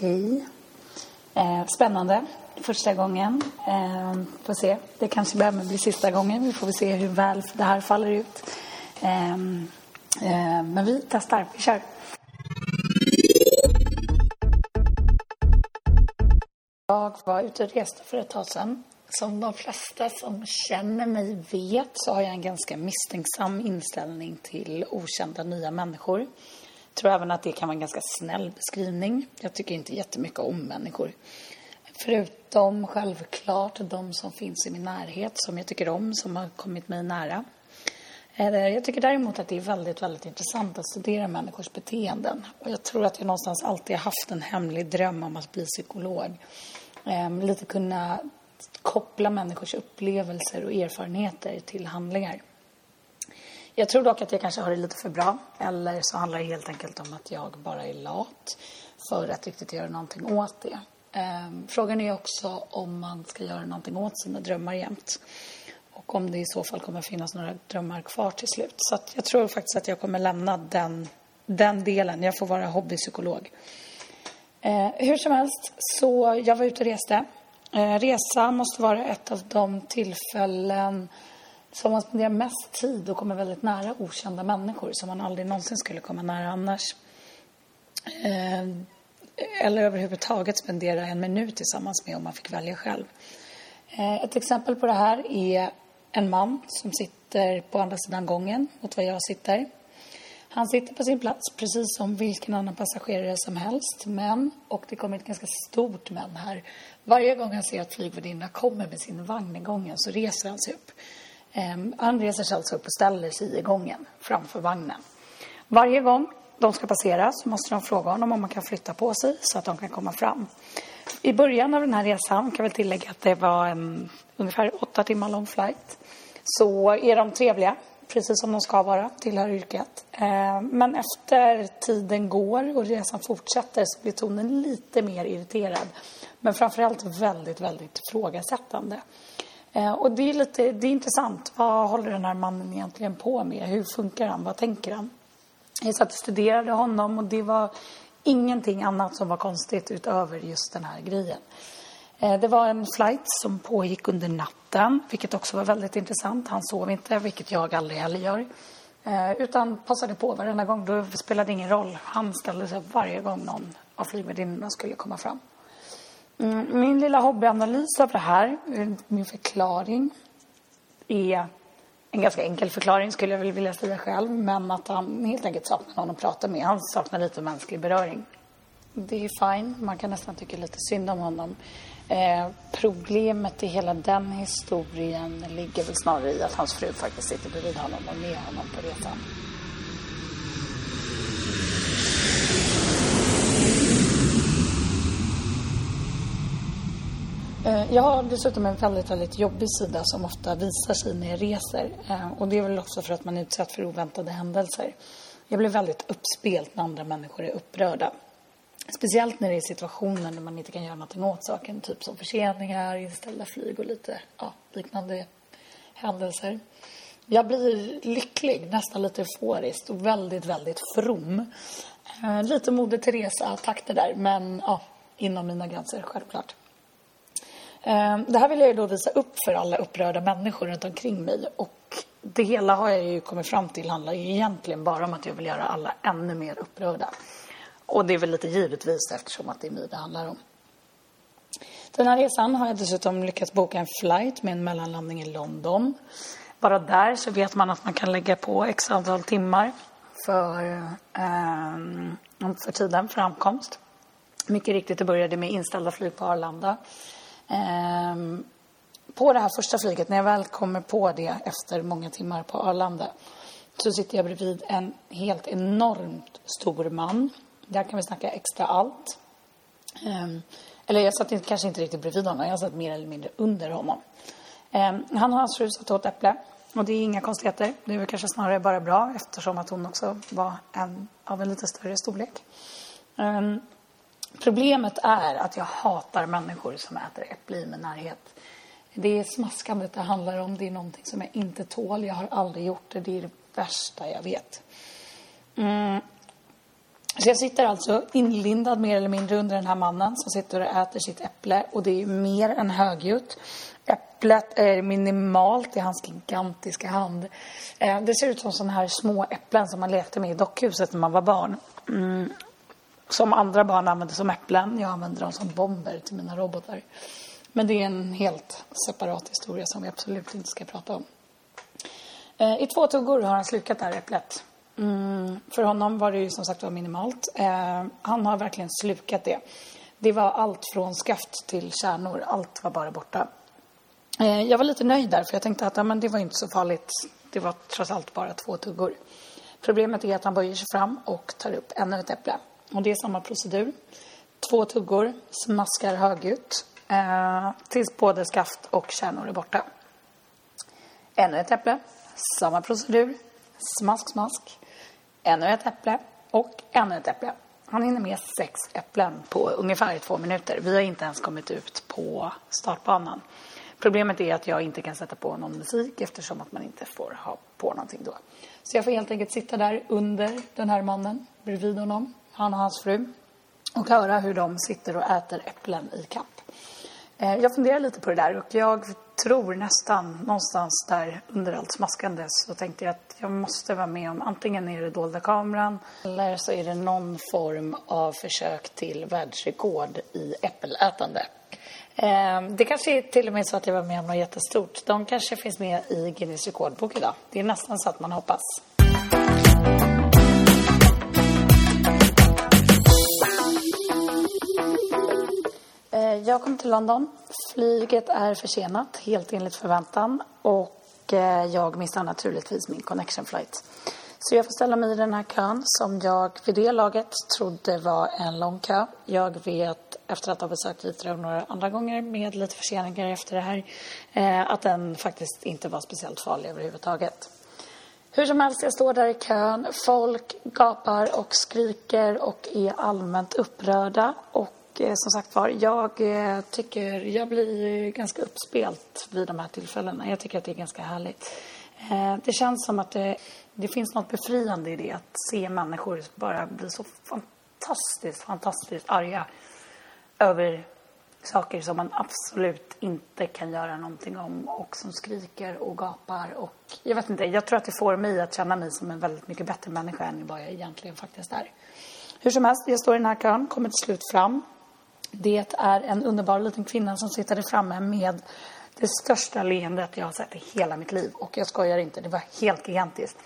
Hej. Eh, spännande. Första gången. Eh, får se. Det kanske behöver bli sista gången. Vi får se hur väl det här faller ut. Eh, eh, men vi testar. Vi kör. Jag var ute och reste för ett tag sedan. Som de flesta som känner mig vet så har jag en ganska misstänksam inställning till okända nya människor. Jag tror även att det kan vara en ganska snäll beskrivning. Jag tycker inte jättemycket om människor. Förutom självklart de som finns i min närhet som jag tycker om, som har kommit mig nära. Eh, jag tycker däremot att det är väldigt, väldigt intressant att studera människors beteenden. Och jag tror att jag någonstans alltid har haft en hemlig dröm om att bli psykolog. Ehm, lite kunna koppla människors upplevelser och erfarenheter till handlingar. Jag tror dock att jag kanske har det lite för bra. Eller så handlar det helt enkelt om att jag bara är lat för att riktigt göra någonting åt det. Ehm, frågan är också om man ska göra någonting åt sina drömmar jämt. Och om det i så fall kommer finnas några drömmar kvar till slut. Så jag tror faktiskt att jag kommer lämna den, den delen. Jag får vara hobbypsykolog. Eh, hur som helst, så jag var ute och reste. Eh, resa måste vara ett av de tillfällen som man spenderar mest tid och kommer väldigt nära okända människor som man aldrig någonsin skulle komma nära annars. Eh, eller överhuvudtaget spendera en minut tillsammans med om man fick välja själv. Eh, ett exempel på det här är en man som sitter på andra sidan gången mot var jag sitter. Han sitter på sin plats precis som vilken annan passagerare som helst. Men, och det kommer ett ganska stort men här. Varje gång han ser att flygvärdinnan kommer med sin vagn i gången så reser han sig upp. Um, han reser sig alltså upp och ställer sig i gången framför vagnen. Varje gång de ska passera så måste de fråga honom om man kan flytta på sig så att de kan komma fram. I början av den här resan, kan väl tillägga att det var en ungefär åtta timmar lång flight, så är de trevliga precis som de ska vara, tillhör yrket. Eh, men efter tiden går och resan fortsätter så blir tonen lite mer irriterad. Men framförallt väldigt, väldigt ifrågasättande. Eh, och det är lite, det är intressant. Vad håller den här mannen egentligen på med? Hur funkar han? Vad tänker han? Jag satt och studerade honom och det var ingenting annat som var konstigt utöver just den här grejen. Eh, det var en flight som pågick under natten, vilket också var väldigt intressant. Han sov inte, vilket jag aldrig heller gör. Eh, utan passade på varenda gång. Då spelade det ingen roll. Han ställde sig varje gång någon av flygvärdinnorna skulle komma fram. Mm, min lilla hobbyanalys av det här, eh, min förklaring, är en ganska enkel förklaring skulle jag vilja säga själv. Men att han helt enkelt saknar någon att prata med. Han saknar lite mänsklig beröring. Det är fine. Man kan nästan tycka lite synd om honom. Eh, problemet i hela den historien ligger väl snarare i att hans fru faktiskt sitter bredvid honom och med honom på resan. Eh, jag har dessutom en väldigt, väldigt jobbig sida som ofta visar sig när jag reser. Eh, och det är väl också för att man är utsatt för oväntade händelser. Jag blir väldigt uppspelt när andra människor är upprörda. Speciellt när det är situationer där man inte kan göra någonting åt saken. Typ som förseningar, inställda flyg och lite ja, liknande händelser. Jag blir lycklig, nästan lite euforiskt och väldigt, väldigt from. Eh, lite Moder Teresa-takter där, men ja, inom mina gränser självklart. Eh, det här vill jag då visa upp för alla upprörda människor runt omkring mig. Och det hela har jag ju kommit fram till handlar ju egentligen bara om att jag vill göra alla ännu mer upprörda. Och det är väl lite givetvis eftersom att det är mig det handlar om. Den här resan har jag dessutom lyckats boka en flight med en mellanlandning i London. Bara där så vet man att man kan lägga på x antal timmar för, eh, för tiden för ankomst. Mycket riktigt, det började med inställda flyg på Arlanda. Eh, på det här första flyget, när jag väl kommer på det efter många timmar på Arlanda, så sitter jag bredvid en helt enormt stor man där kan vi snacka extra allt. Um, eller jag satt inte, kanske inte riktigt bredvid honom, jag satt mer eller mindre under honom. Um, han och hans alltså fru satt åt äpple. Och det är inga konstigheter. Det är väl kanske snarare bara bra eftersom att hon också var en, av en lite större storlek. Um, problemet är att jag hatar människor som äter äpple i min närhet. Det är smaskandet det handlar om. Det är någonting som jag inte tål. Jag har aldrig gjort det. Det är det värsta jag vet. Mm. Så jag sitter alltså inlindad mer eller mindre under den här mannen som sitter och äter sitt äpple och det är mer än högljutt. Äpplet är minimalt i hans gigantiska hand. Eh, det ser ut som sådana här små äpplen som man lekte med i dockhuset när man var barn. Mm. Som andra barn använde som äpplen. Jag använder dem som bomber till mina robotar. Men det är en helt separat historia som vi absolut inte ska prata om. Eh, I två tuggor har han slukat det här äpplet. Mm, för honom var det ju som sagt var minimalt. Eh, han har verkligen slukat det. Det var allt från skaft till kärnor. Allt var bara borta. Eh, jag var lite nöjd där för jag tänkte att ja, men det var inte så farligt. Det var trots allt bara två tuggor. Problemet är att han böjer sig fram och tar upp ännu ett äpple. Och det är samma procedur. Två tuggor, smaskar högljutt eh, tills både skaft och kärnor är borta. Ännu ett äpple, samma procedur. Smask, smask. Ännu ett äpple och ännu ett äpple. Han hinner med sex äpplen på ungefär två minuter. Vi har inte ens kommit ut på startbanan. Problemet är att jag inte kan sätta på någon musik eftersom att man inte får ha på någonting då. Så jag får helt enkelt sitta där under den här mannen, bredvid honom, han och hans fru och höra hur de sitter och äter äpplen i kapp. Eh, jag funderar lite på det där och jag tror nästan någonstans där under allt smaskande så tänkte jag att jag måste vara med om antingen är det dolda kameran eller så är det någon form av försök till världsrekord i äppelätande. Ehm, det kanske är till och med så att jag var med om något jättestort. De kanske finns med i Guinness rekordbok idag. Det är nästan så att man hoppas. Eh, jag kom till London. Flyget är försenat, helt enligt förväntan. Och eh, jag missar naturligtvis min connection flight. Så jag får ställa mig i den här kön som jag vid det laget trodde var en lång kö. Jag vet efter att ha besökt Heathrow några andra gånger med lite förseningar efter det här eh, att den faktiskt inte var speciellt farlig överhuvudtaget. Hur som helst, jag står där i kön. Folk gapar och skriker och är allmänt upprörda. Och eh, som sagt var, jag eh, tycker jag blir ganska uppspelt vid de här tillfällena. Jag tycker att det är ganska härligt. Eh, det känns som att det, det finns något befriande i det. Att se människor bara bli så fantastiskt, fantastiskt arga över saker som man absolut inte kan göra någonting om och som skriker och gapar och jag vet inte, jag tror att det får mig att känna mig som en väldigt mycket bättre människa än vad jag egentligen faktiskt är. Hur som helst, jag står i den här kön, kommer till slut fram. Det är en underbar liten kvinna som sitter där framme med det största leendet jag har sett i hela mitt liv. Och jag skojar inte, det var helt gigantiskt.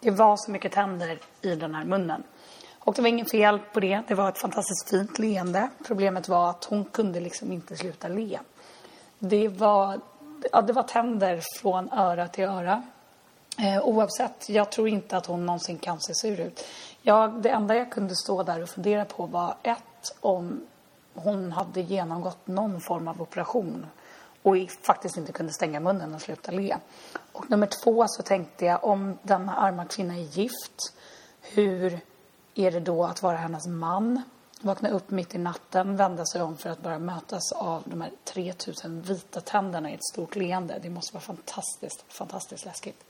Det var så mycket tänder i den här munnen. Och det var inget fel på det. Det var ett fantastiskt fint leende. Problemet var att hon kunde liksom inte sluta le. Det var, ja, det var tänder från öra till öra. Eh, oavsett, jag tror inte att hon någonsin kan se sur ut. Jag, det enda jag kunde stå där och fundera på var ett, om hon hade genomgått någon form av operation och faktiskt inte kunde stänga munnen och sluta le. Och nummer två så tänkte jag om denna arma kvinna är gift, hur är det då att vara hennes man? Vakna upp mitt i natten, vända sig om för att bara mötas av de här 3000 vita tänderna i ett stort leende. Det måste vara fantastiskt, fantastiskt läskigt.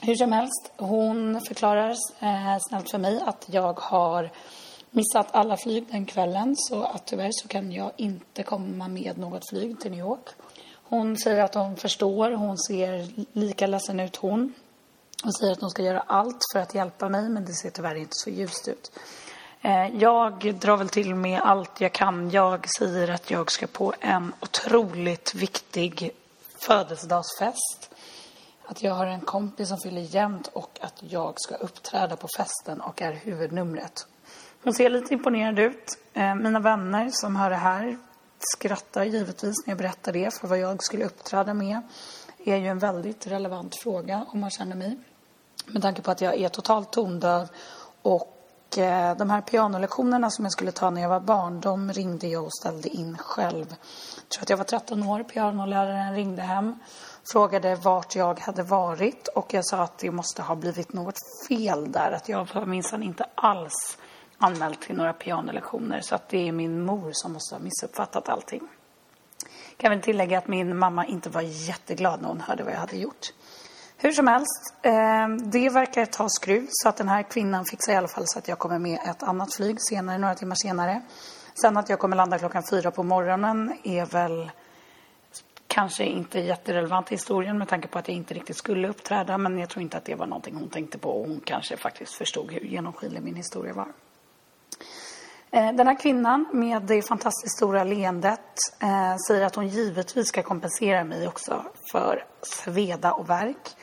Hur som helst, hon förklarar eh, snällt för mig att jag har missat alla flyg den kvällen så att tyvärr så kan jag inte komma med något flyg till New York. Hon säger att hon förstår, hon ser lika ledsen ut hon. Hon säger att hon ska göra allt för att hjälpa mig men det ser tyvärr inte så ljust ut. Eh, jag drar väl till med allt jag kan. Jag säger att jag ska på en otroligt viktig födelsedagsfest. Att jag har en kompis som fyller jämnt och att jag ska uppträda på festen och är huvudnumret. Hon ser lite imponerad ut. Eh, mina vänner som hör det här skrattar givetvis när jag berättar det. För vad jag skulle uppträda med är ju en väldigt relevant fråga om man känner mig. Med tanke på att jag är totalt tondöv och eh, de här pianolektionerna som jag skulle ta när jag var barn, de ringde jag och ställde in själv. Jag tror att jag var 13 år, pianoläraren ringde hem, frågade vart jag hade varit och jag sa att det måste ha blivit något fel där, att jag var minsann inte alls anmält till några pianolektioner så att det är min mor som måste ha missuppfattat allting. Kan väl tillägga att min mamma inte var jätteglad när hon hörde vad jag hade gjort. Hur som helst, ehm, det verkar ta skruv så att den här kvinnan fixar i alla fall så att jag kommer med ett annat flyg senare, några timmar senare. Sen att jag kommer landa klockan fyra på morgonen är väl kanske inte jätterelevant i historien med tanke på att jag inte riktigt skulle uppträda. Men jag tror inte att det var någonting hon tänkte på och hon kanske faktiskt förstod hur genomskinlig min historia var. Eh, den här kvinnan med det fantastiskt stora leendet eh, säger att hon givetvis ska kompensera mig också för sveda och värk.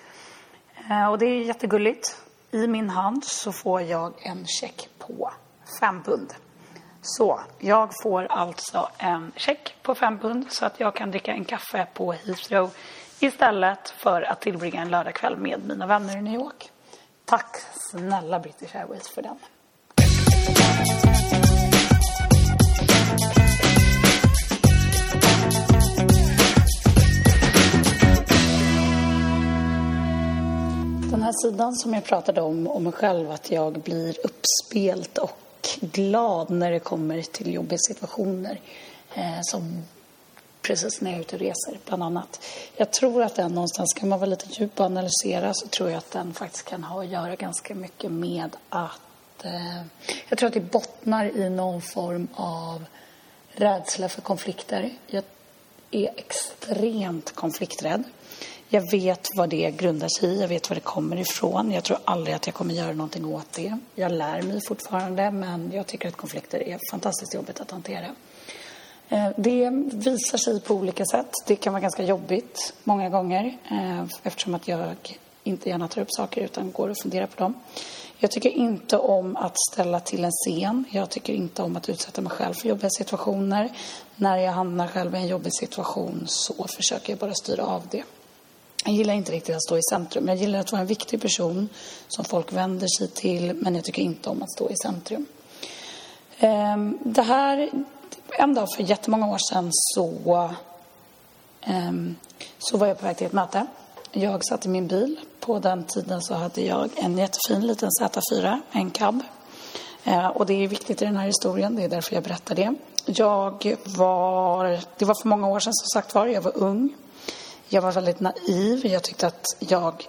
Eh, och det är jättegulligt. I min hand så får jag en check på fem pund. Så jag får alltså en check på fem pund så att jag kan dricka en kaffe på Heathrow istället för att tillbringa en lördagkväll med mina vänner i New York. Tack snälla British Airways för den. Här sidan som jag pratade om, om mig själv, att jag blir uppspelt och glad när det kommer till jobbiga situationer. Eh, som precis när jag är ute och reser, bland annat. Jag tror att den någonstans, kan man vara lite djup och analysera, så tror jag att den faktiskt kan ha att göra ganska mycket med att eh, jag tror att det bottnar i någon form av rädsla för konflikter. Jag är extremt konflikträdd. Jag vet vad det grundar sig i, jag vet var det kommer ifrån. Jag tror aldrig att jag kommer göra någonting åt det. Jag lär mig fortfarande, men jag tycker att konflikter är fantastiskt jobbigt att hantera. Eh, det visar sig på olika sätt. Det kan vara ganska jobbigt många gånger eh, eftersom att jag inte gärna tar upp saker utan går och funderar på dem. Jag tycker inte om att ställa till en scen. Jag tycker inte om att utsätta mig själv för jobbiga situationer. När jag hamnar själv i en jobbig situation så försöker jag bara styra av det. Jag gillar inte riktigt att stå i centrum. Jag gillar att vara en viktig person som folk vänder sig till, men jag tycker inte om att stå i centrum. Ehm, det här, en dag för jättemånga år sedan så, ehm, så var jag på väg till ett möte. Jag satt i min bil. På den tiden så hade jag en jättefin liten Z4, en cab. Eh, och det är viktigt i den här historien, det är därför jag berättar det. Jag var, det var för många år sedan som sagt var, jag var ung. Jag var väldigt naiv. Jag tyckte att jag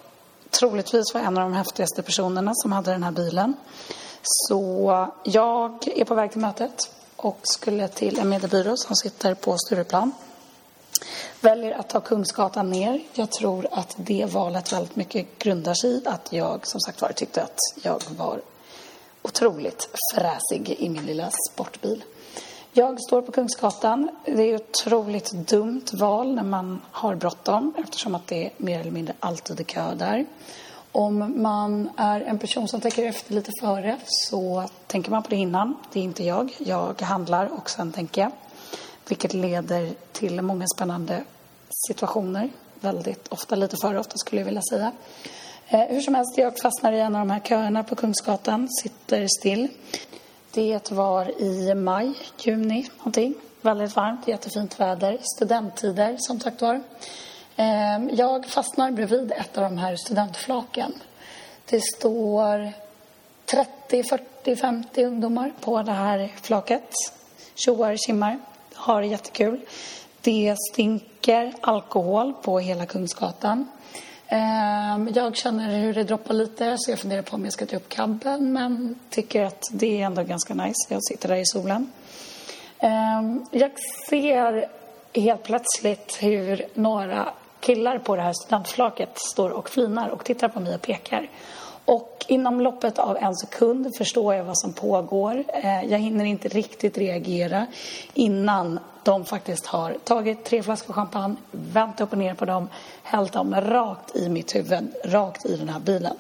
troligtvis var en av de häftigaste personerna som hade den här bilen. Så jag är på väg till mötet och skulle till en mediebyrå som sitter på Stureplan. Väljer att ta Kungsgatan ner. Jag tror att det valet väldigt mycket grundar sig i att jag som sagt var tyckte att jag var otroligt fräsig i min lilla sportbil. Jag står på Kungsgatan. Det är ett otroligt dumt val när man har bråttom eftersom att det är mer eller mindre alltid är kö där. Om man är en person som tänker efter lite före så tänker man på det innan. Det är inte jag. Jag handlar och sen tänker jag. Vilket leder till många spännande situationer. Väldigt ofta, lite för ofta skulle jag vilja säga. Eh, hur som helst, jag fastnar i en av de här köerna på Kungsgatan, sitter still. Det var i maj, juni någonting. Väldigt varmt, jättefint väder. Studenttider, som sagt var. Ehm, jag fastnar bredvid ett av de här studentflaken. Det står 30, 40, 50 ungdomar på det här flaket. Tjoar, simmar, har jättekul. Det stinker alkohol på hela Kungsgatan. Ehm, jag känner hur det droppar lite så jag funderar på om jag ska ta upp kabben men tycker att det är ändå ganska nice. Jag sitter där i solen. Ehm, jag ser helt plötsligt hur några killar på det här studentflaket står och flinar och tittar på mig och pekar. Och inom loppet av en sekund förstår jag vad som pågår. Eh, jag hinner inte riktigt reagera innan de faktiskt har tagit tre flaskor champagne, vänt upp och ner på dem, hällt dem rakt i mitt huvud, rakt i den här bilen.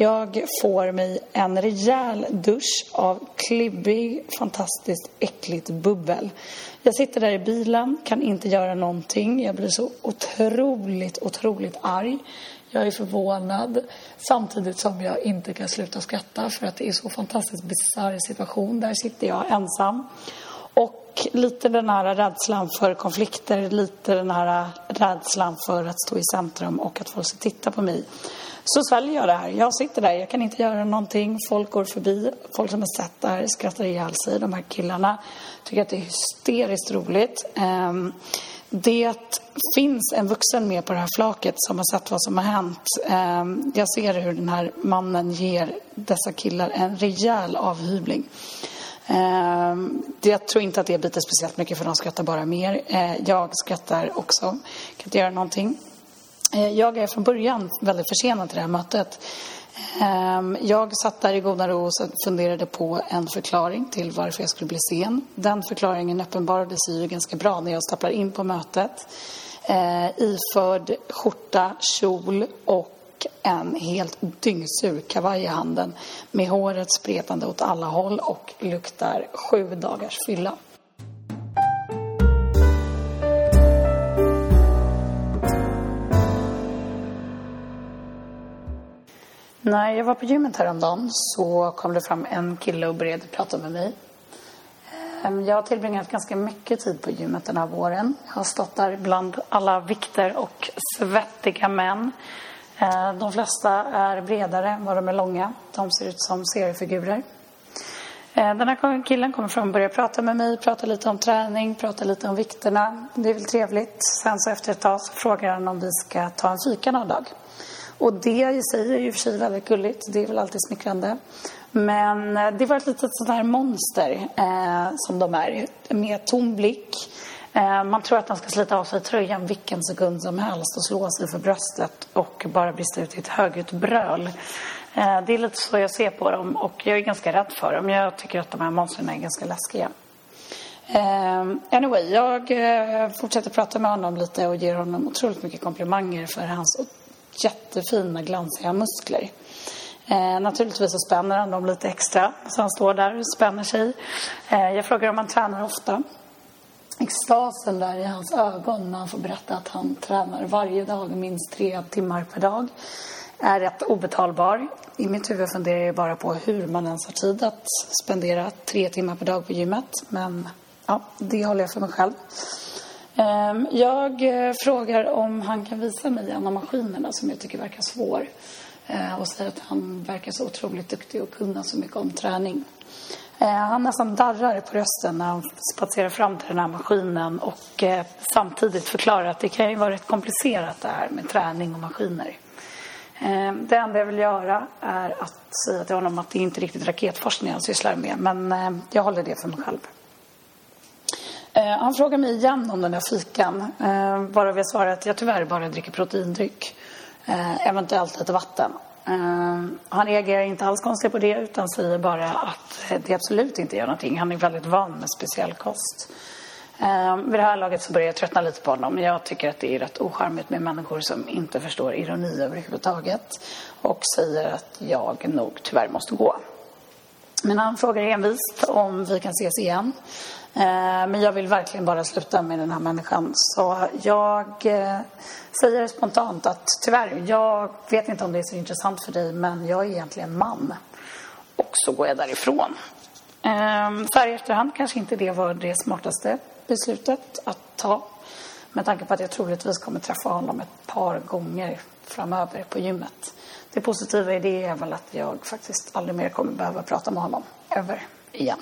Jag får mig en rejäl dusch av klibbig, fantastiskt äckligt bubbel. Jag sitter där i bilen, kan inte göra någonting. Jag blir så otroligt, otroligt arg. Jag är förvånad samtidigt som jag inte kan sluta skratta för att det är så fantastiskt bisarr situation. Där sitter jag ensam och lite den här rädslan för konflikter, lite den här rädslan för att stå i centrum och att folk ska titta på mig. Så sväljer jag det här. Jag sitter där, jag kan inte göra någonting. Folk går förbi. Folk som har sett det här skrattar ihjäl sig. De här killarna tycker att det är hysteriskt roligt. Um, det finns en vuxen med på det här flaket som har sett vad som har hänt. Ehm, jag ser hur den här mannen ger dessa killar en rejäl avhyvling. Ehm, jag tror inte att det biter speciellt mycket för de skrattar bara mer. Eh, jag skrattar också. Kan inte göra någonting. Eh, jag är från början väldigt försenad till det här mötet. Ehm, jag satt där i goda ro och funderade på en förklaring till varför jag skulle bli sen. Den förklaringen uppenbarade sig ju ganska bra när jag stapplar in på mötet. Ehm, iförd skjorta, kjol och en helt dyngsur kavaj i handen med håret spretande åt alla håll och luktar sju dagars fylla. När jag var på gymmet häromdagen så kom det fram en kille och började prata med mig. Ehm, jag har tillbringat ganska mycket tid på gymmet den här våren. Jag har stått där bland alla vikter och svettiga män. Ehm, de flesta är bredare än vad de är långa. De ser ut som seriefigurer. Ehm, den här killen kommer fram och börjar prata med mig, prata lite om träning, prata lite om vikterna. Det är väl trevligt. Sen så efter ett tag så frågar han om vi ska ta en fika någon dag. Och det i sig är ju för sig väldigt gulligt. Det är väl alltid smickrande. Men eh, det var ett litet sånt här monster eh, som de är. Med tom blick. Eh, man tror att de ska slita av sig tröjan vilken sekund som helst och slå sig för bröstet och bara brista ut i ett högljutt bröl. Eh, det är lite så jag ser på dem och jag är ganska rädd för dem. Jag tycker att de här monstren är ganska läskiga. Eh, anyway, jag eh, fortsätter prata med honom lite och ger honom otroligt mycket komplimanger för hans jättefina glansiga muskler. Eh, naturligtvis så spänner han dem lite extra så han står där och spänner sig. Eh, jag frågar om han tränar ofta. Extasen där i hans ögon när han får berätta att han tränar varje dag minst tre timmar per dag är rätt obetalbar. I mitt huvud funderar jag bara på hur man ens har tid att spendera tre timmar per dag på gymmet. Men ja, det håller jag för mig själv. Ehm, jag eh, frågar om han kan visa mig en av maskinerna som jag tycker verkar svår eh, och säger att han verkar så otroligt duktig och kunna så mycket om träning. Eh, han nästan darrar på rösten när han spatserar fram till den här maskinen och samtidigt förklarar att det kan ju vara rätt komplicerat det här med träning och maskiner. Ehm, det enda jag vill göra är att säga till honom att det inte är riktigt raketforskning han sysslar med men ehm, jag håller det för mig själv. Eh, han frågar mig igen om den där fikan. Eh, varav jag svarar att jag tyvärr bara dricker proteindryck. Eh, eventuellt lite vatten. Eh, han reagerar inte alls konstigt på det utan säger bara att eh, det absolut inte gör någonting. Han är väldigt van med speciell kost. Eh, vid det här laget så börjar jag tröttna lite på honom. Jag tycker att det är rätt ocharmigt med människor som inte förstår ironi överhuvudtaget. Och säger att jag nog tyvärr måste gå. Men han frågar envist om vi kan ses igen. Eh, men jag vill verkligen bara sluta med den här människan. Så jag eh, säger spontant att tyvärr, jag vet inte om det är så intressant för dig, men jag är egentligen man. Och så går jag därifrån. Eh, så här i efterhand kanske inte det var det smartaste beslutet att ta. Med tanke på att jag troligtvis kommer träffa honom ett par gånger framöver på gymmet. Det positiva i det är väl att jag faktiskt aldrig mer kommer behöva prata med honom. Över. Igen.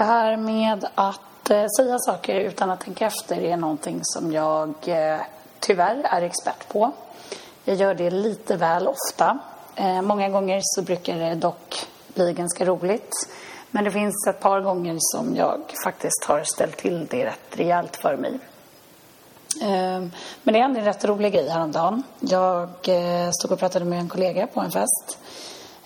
Det här med att eh, säga saker utan att tänka efter är någonting som jag eh, tyvärr är expert på. Jag gör det lite väl ofta. Eh, många gånger så brukar det dock bli ganska roligt. Men det finns ett par gånger som jag faktiskt har ställt till det rätt rejält för mig. Ehm, men det hände en rätt rolig grej häromdagen. Jag eh, stod och pratade med en kollega på en fest.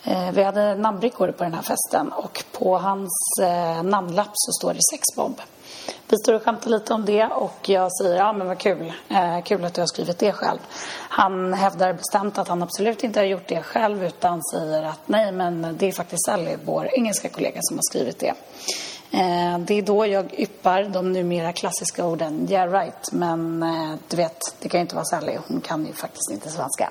Eh, vi hade namnbrickor på den här festen och på hans eh, namnlapp så står det sexbomb. Vi står och skämtar lite om det och jag säger ja men vad kul, eh, kul att du har skrivit det själv. Han hävdar bestämt att han absolut inte har gjort det själv utan säger att nej men det är faktiskt Sally, vår engelska kollega som har skrivit det. Eh, det är då jag yppar de numera klassiska orden yeah right men eh, du vet det kan ju inte vara Sally, hon kan ju faktiskt inte svenska.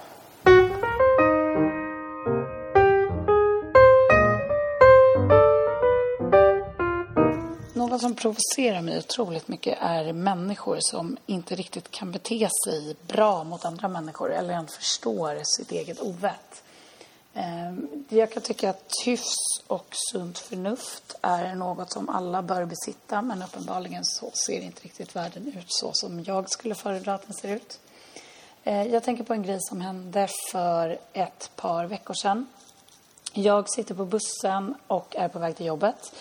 Vad som provocerar mig otroligt mycket är människor som inte riktigt kan bete sig bra mot andra människor eller ens förstår sitt eget ovett. Ehm, jag kan tycka att hyfs och sunt förnuft är något som alla bör besitta men uppenbarligen så ser inte riktigt världen ut så som jag skulle föredra att den ser ut. Ehm, jag tänker på en grej som hände för ett par veckor sedan. Jag sitter på bussen och är på väg till jobbet.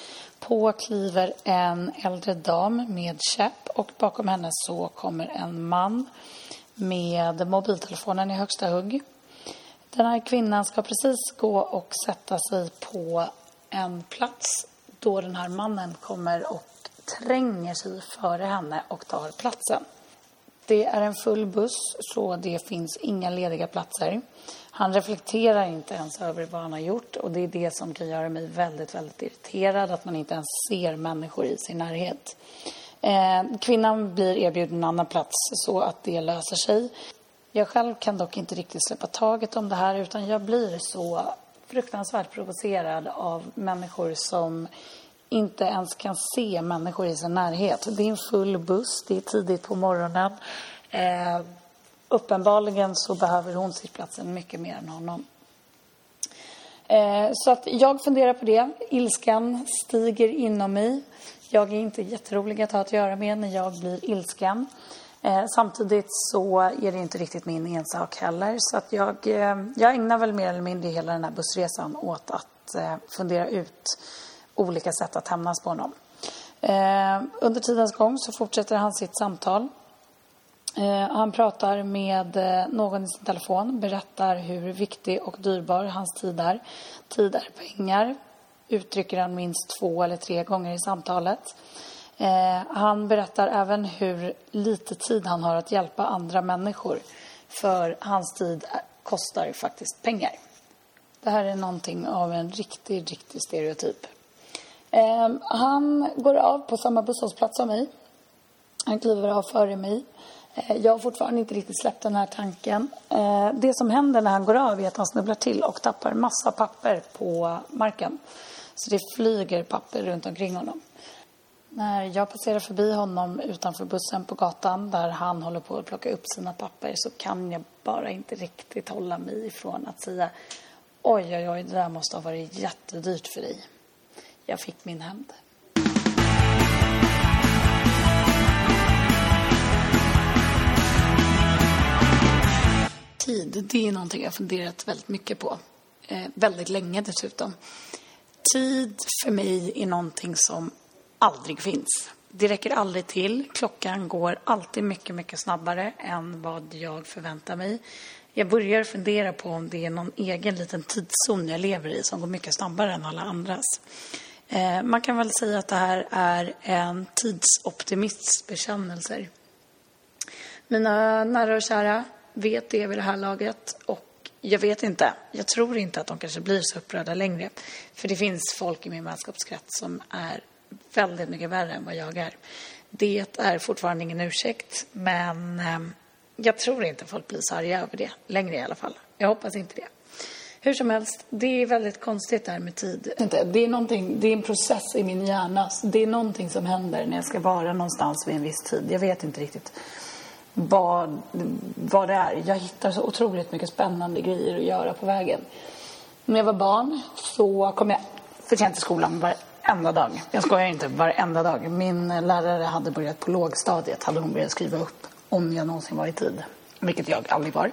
På kliver en äldre dam med käpp och bakom henne så kommer en man med mobiltelefonen i högsta hugg. Den här kvinnan ska precis gå och sätta sig på en plats då den här mannen kommer och tränger sig före henne och tar platsen. Det är en full buss, så det finns inga lediga platser. Han reflekterar inte ens över vad han har gjort och det är det som kan göra mig väldigt, väldigt irriterad, att man inte ens ser människor i sin närhet. Eh, kvinnan blir erbjuden en annan plats så att det löser sig. Jag själv kan dock inte riktigt släppa taget om det här utan jag blir så fruktansvärt provocerad av människor som inte ens kan se människor i sin närhet. Det är en full buss, det är tidigt på morgonen. Eh, uppenbarligen så behöver hon sittplatsen mycket mer än honom. Eh, så att jag funderar på det. Ilskan stiger inom mig. Jag är inte jätterolig att ha att göra med när jag blir ilsken. Eh, samtidigt så är det inte riktigt min ensak heller. Så att jag, eh, jag ägnar väl mer eller mindre hela den här bussresan åt att eh, fundera ut olika sätt att hämnas på honom. Eh, under tidens gång så fortsätter han sitt samtal. Eh, han pratar med eh, någon i sin telefon, berättar hur viktig och dyrbar hans tid är. Tid är pengar, uttrycker han minst två eller tre gånger i samtalet. Eh, han berättar även hur lite tid han har att hjälpa andra människor. För hans tid kostar faktiskt pengar. Det här är någonting av en riktig, riktig stereotyp. Eh, han går av på samma busshållplats som mig. Han kliver av före mig. Eh, jag har fortfarande inte riktigt släppt den här tanken. Eh, det som händer när han går av är att han snubblar till och tappar massa papper på marken. Så det flyger papper runt omkring honom. När jag passerar förbi honom utanför bussen på gatan där han håller på att plocka upp sina papper så kan jag bara inte riktigt hålla mig ifrån att säga Oj, oj, oj, det där måste ha varit jättedyrt för dig. Jag fick min hämnd. Tid, det är någonting jag funderat väldigt mycket på. Eh, väldigt länge dessutom. Tid för mig är någonting som aldrig finns. Det räcker aldrig till. Klockan går alltid mycket, mycket snabbare än vad jag förväntar mig. Jag börjar fundera på om det är någon egen liten tidszon jag lever i som går mycket snabbare än alla andras. Eh, man kan väl säga att det här är en tidsoptimists bekännelser. Mina nära och kära vet det vid det här laget och jag vet inte. Jag tror inte att de kanske blir så upprörda längre. För det finns folk i min vänskapskrets som är väldigt mycket värre än vad jag är. Det är fortfarande ingen ursäkt, men ehm, jag tror inte folk blir så arga över det längre i alla fall. Jag hoppas inte det. Hur som helst, det är väldigt konstigt det här med tid. Det är, någonting, det är en process i min hjärna. Det är någonting som händer när jag ska vara någonstans vid en viss tid. Jag vet inte riktigt vad, vad det är. Jag hittar så otroligt mycket spännande grejer att göra på vägen. När jag var barn så kom jag för sent till skolan varenda dag. Jag skojar inte, varenda dag. Min lärare hade börjat på lågstadiet, hade hon börjat skriva upp om jag någonsin var i tid. Vilket jag aldrig var.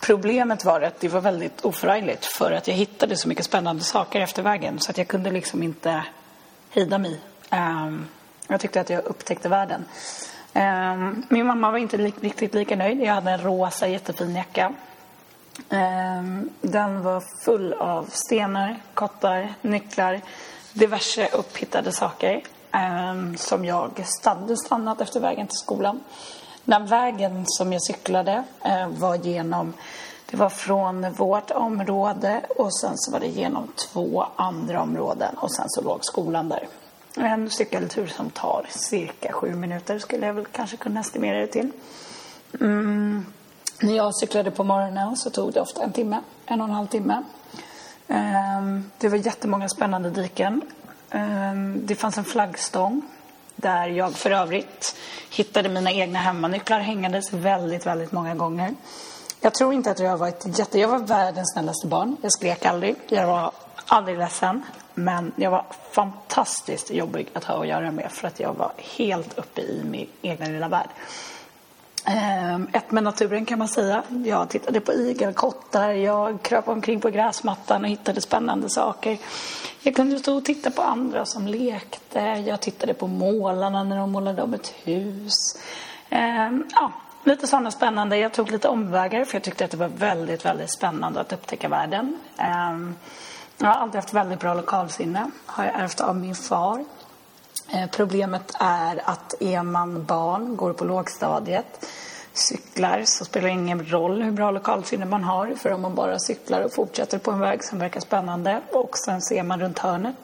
Problemet var att det var väldigt oförargligt för att jag hittade så mycket spännande saker efter vägen så att jag kunde liksom inte hejda mig. Ehm, jag tyckte att jag upptäckte världen. Ehm, min mamma var inte riktigt lika nöjd. Jag hade en rosa jättefin jacka. Ehm, den var full av stenar, kottar, nycklar, diverse upphittade saker ehm, som jag hade stannat efter vägen till skolan. Den vägen som jag cyklade eh, var genom det var från vårt område och sen så var det genom två andra områden och sen så låg skolan där. En cykeltur som tar cirka sju minuter skulle jag väl kanske kunna estimera det till. Mm. När jag cyklade på morgonen så tog det ofta en timme, en och en halv timme. Um, det var jättemånga spännande diken. Ehm, det fanns en flaggstång där jag för övrigt hittade mina egna hemmanycklar hängandes väldigt, väldigt många gånger. Jag tror inte att jag var ett jätte... Jag var världens snällaste barn. Jag skrek aldrig. Jag var aldrig ledsen. Men jag var fantastiskt jobbig att ha att göra med för att jag var helt uppe i min egen lilla värld. Ehm, ett med naturen kan man säga. Jag tittade på igelkottar, jag kröp omkring på gräsmattan och hittade spännande saker. Jag kunde stå och titta på andra som lekte. Jag tittade på målarna när de målade om ett hus. Ehm, ja, lite sådana spännande. Jag tog lite omvägar för jag tyckte att det var väldigt, väldigt spännande att upptäcka världen. Ehm, jag har alltid haft väldigt bra lokalsinne. Har jag ärvt av min far. Eh, problemet är att är man barn, går på lågstadiet, cyklar så spelar det ingen roll hur bra lokalsinne man har. För om man bara cyklar och fortsätter på en väg som verkar spännande och sen ser man runt hörnet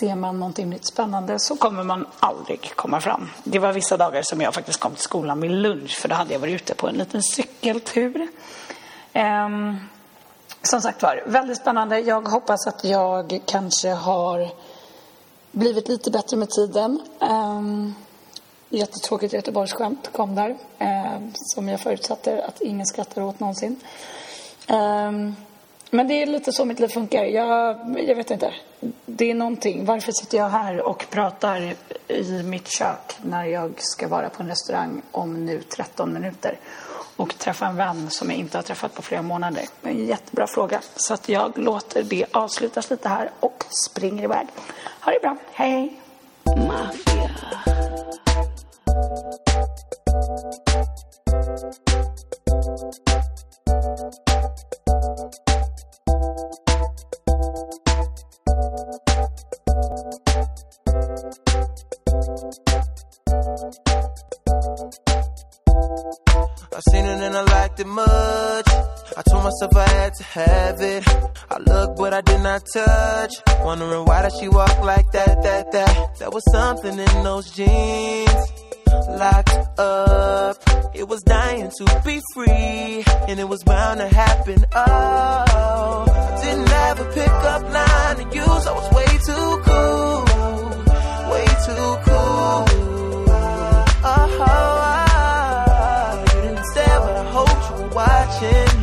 ser man någonting nytt spännande så kommer man aldrig komma fram. Det var vissa dagar som jag faktiskt kom till skolan vid lunch för då hade jag varit ute på en liten cykeltur. Um, som sagt var, väldigt spännande. Jag hoppas att jag kanske har blivit lite bättre med tiden. Um, jättetråkigt Göteborgsskämt kom där. Um, som jag förutsatte att ingen skrattar åt någonsin. Um, men det är lite så mitt liv funkar. Jag, jag vet inte. Det är någonting. Varför sitter jag här och pratar i mitt kök när jag ska vara på en restaurang om nu 13 minuter? Och träffa en vän som jag inte har träffat på flera månader? En jättebra fråga. Så att jag låter det avslutas lite här och springer iväg. Ha det bra. Hej! Mafia. I seen it and I liked it much. I told myself I had to have it. I looked, but I did not touch. Wondering why does she walk like that, that, that? There was something in those jeans. Locked up. It was dying to be free. And it was bound to happen. Oh, I didn't have a pickup line to use. I was way too cool. Way too cool. Watching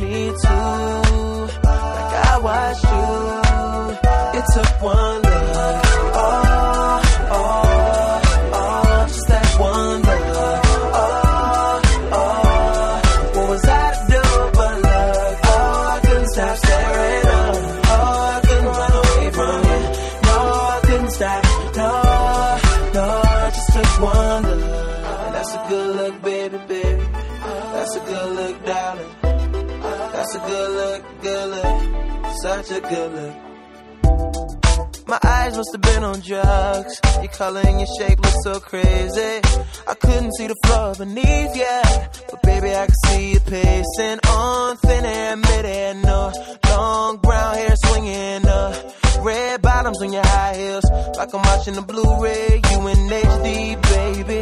must have been on drugs. Your color and your shape look so crazy. I couldn't see the floor beneath, yeah. But baby, I could see you pacing on thin air, mid air, no. Long brown hair swinging. Red bottoms on your high heels. Like I'm watching the Blu ray. You in HD, baby.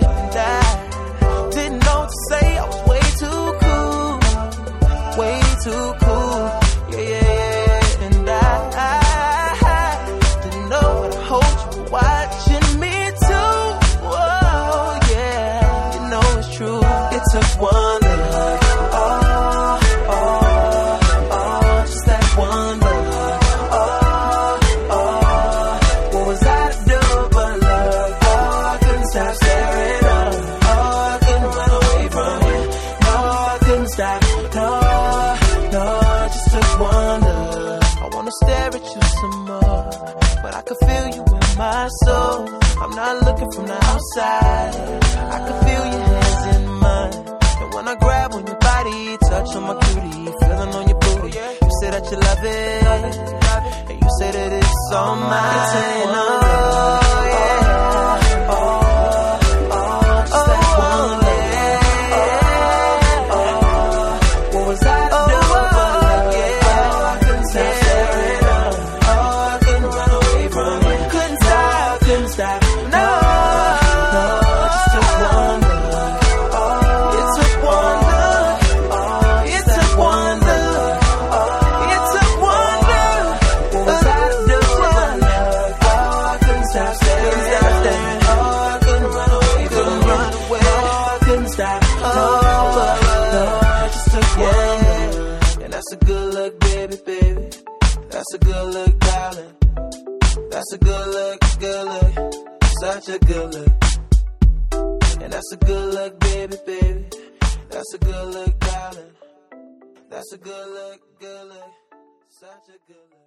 Such a good.